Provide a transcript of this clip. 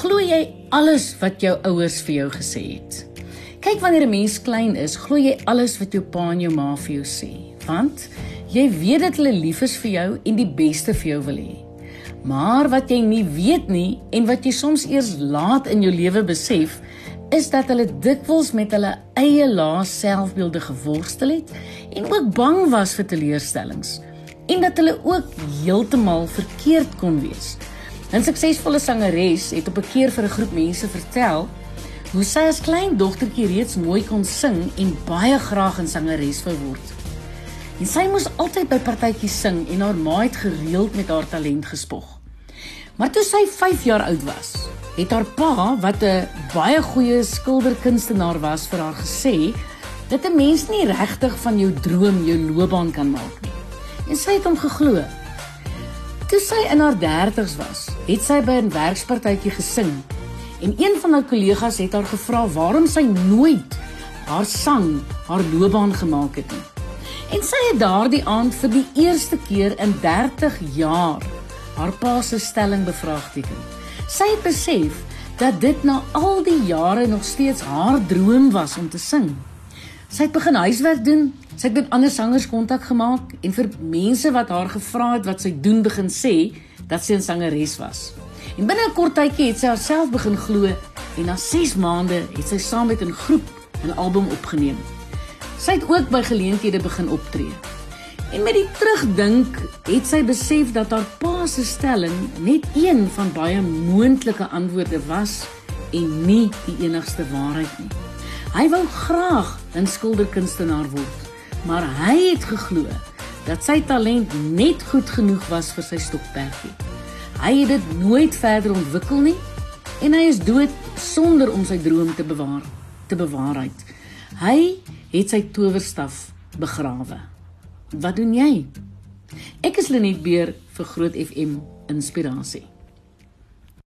Glo jy alles wat jou ouers vir jou gesê het? Kyk wanneer 'n mens klein is, glo jy alles wat jou pa en jou ma vir jou sê, want jy weet dat hulle lief is vir jou en die beste vir jou wil hê. Maar wat jy nie weet nie en wat jy soms eers laat in jou lewe besef, is dat hulle dikwels met hulle eie lae selfbeelde geworstel het en ook bang was vir teleurstellings en dat hulle ook heeltemal verkeerd kon wees. 'n Suksesvolle sangeres het op 'n keer vir 'n groep mense vertel hoe sy as klein dogtertjie reeds mooi kon sing en baie graag 'n sangeres wou word. En sy moes altyd by partytjies sing en haar ma het gereeld met haar talent gespog. Maar toe sy 5 jaar oud was, het haar pa, wat 'n baie goeie skilderkunstenaar was, vir haar gesê dat 'n mens nie regtig van jou droom jou loopbaan kan maak nie. En sy het hom geglo. Toe sy in haar 30's was, het sy by 'n werkspartytjie gesing en een van haar kollegas het haar gevra waarom sy nooit haar sang haar loopbaan gemaak het nie. En sy het daardie aand vir die eerste keer in 30 jaar haar pa se stelling bevraagteken. Sy het besef dat dit na al die jare nog steeds haar droom was om te sing. Sy het begin huiswerk doen, sy het met ander sangers kontak gemaak en vir mense wat haar gevra het wat sy doen begin sê dat sy 'n sangeres was. En binne 'n kort tydjie het sy haarself begin glo en na 6 maande het sy saam met 'n groep 'n album opgeneem. Sy het ook by geleenthede begin optree. En met die terugdink, het sy besef dat haar pa se stelling net een van baie moontlike antwoorde was en nie die enigste waarheid nie. Hy wou graag 'n skilderkunstenaar word, maar hy het geglo dat sy talent net goed genoeg was vir sy stokperdjie. Hy het dit nooit verder ontwikkel nie en hy is dood sonder om sy droom te bewaar, te bewaarheid. Hy het sy towerstaf begrawe. Wat doen jy? Ek is Lenet Beer vir Groot FM Inspirasie.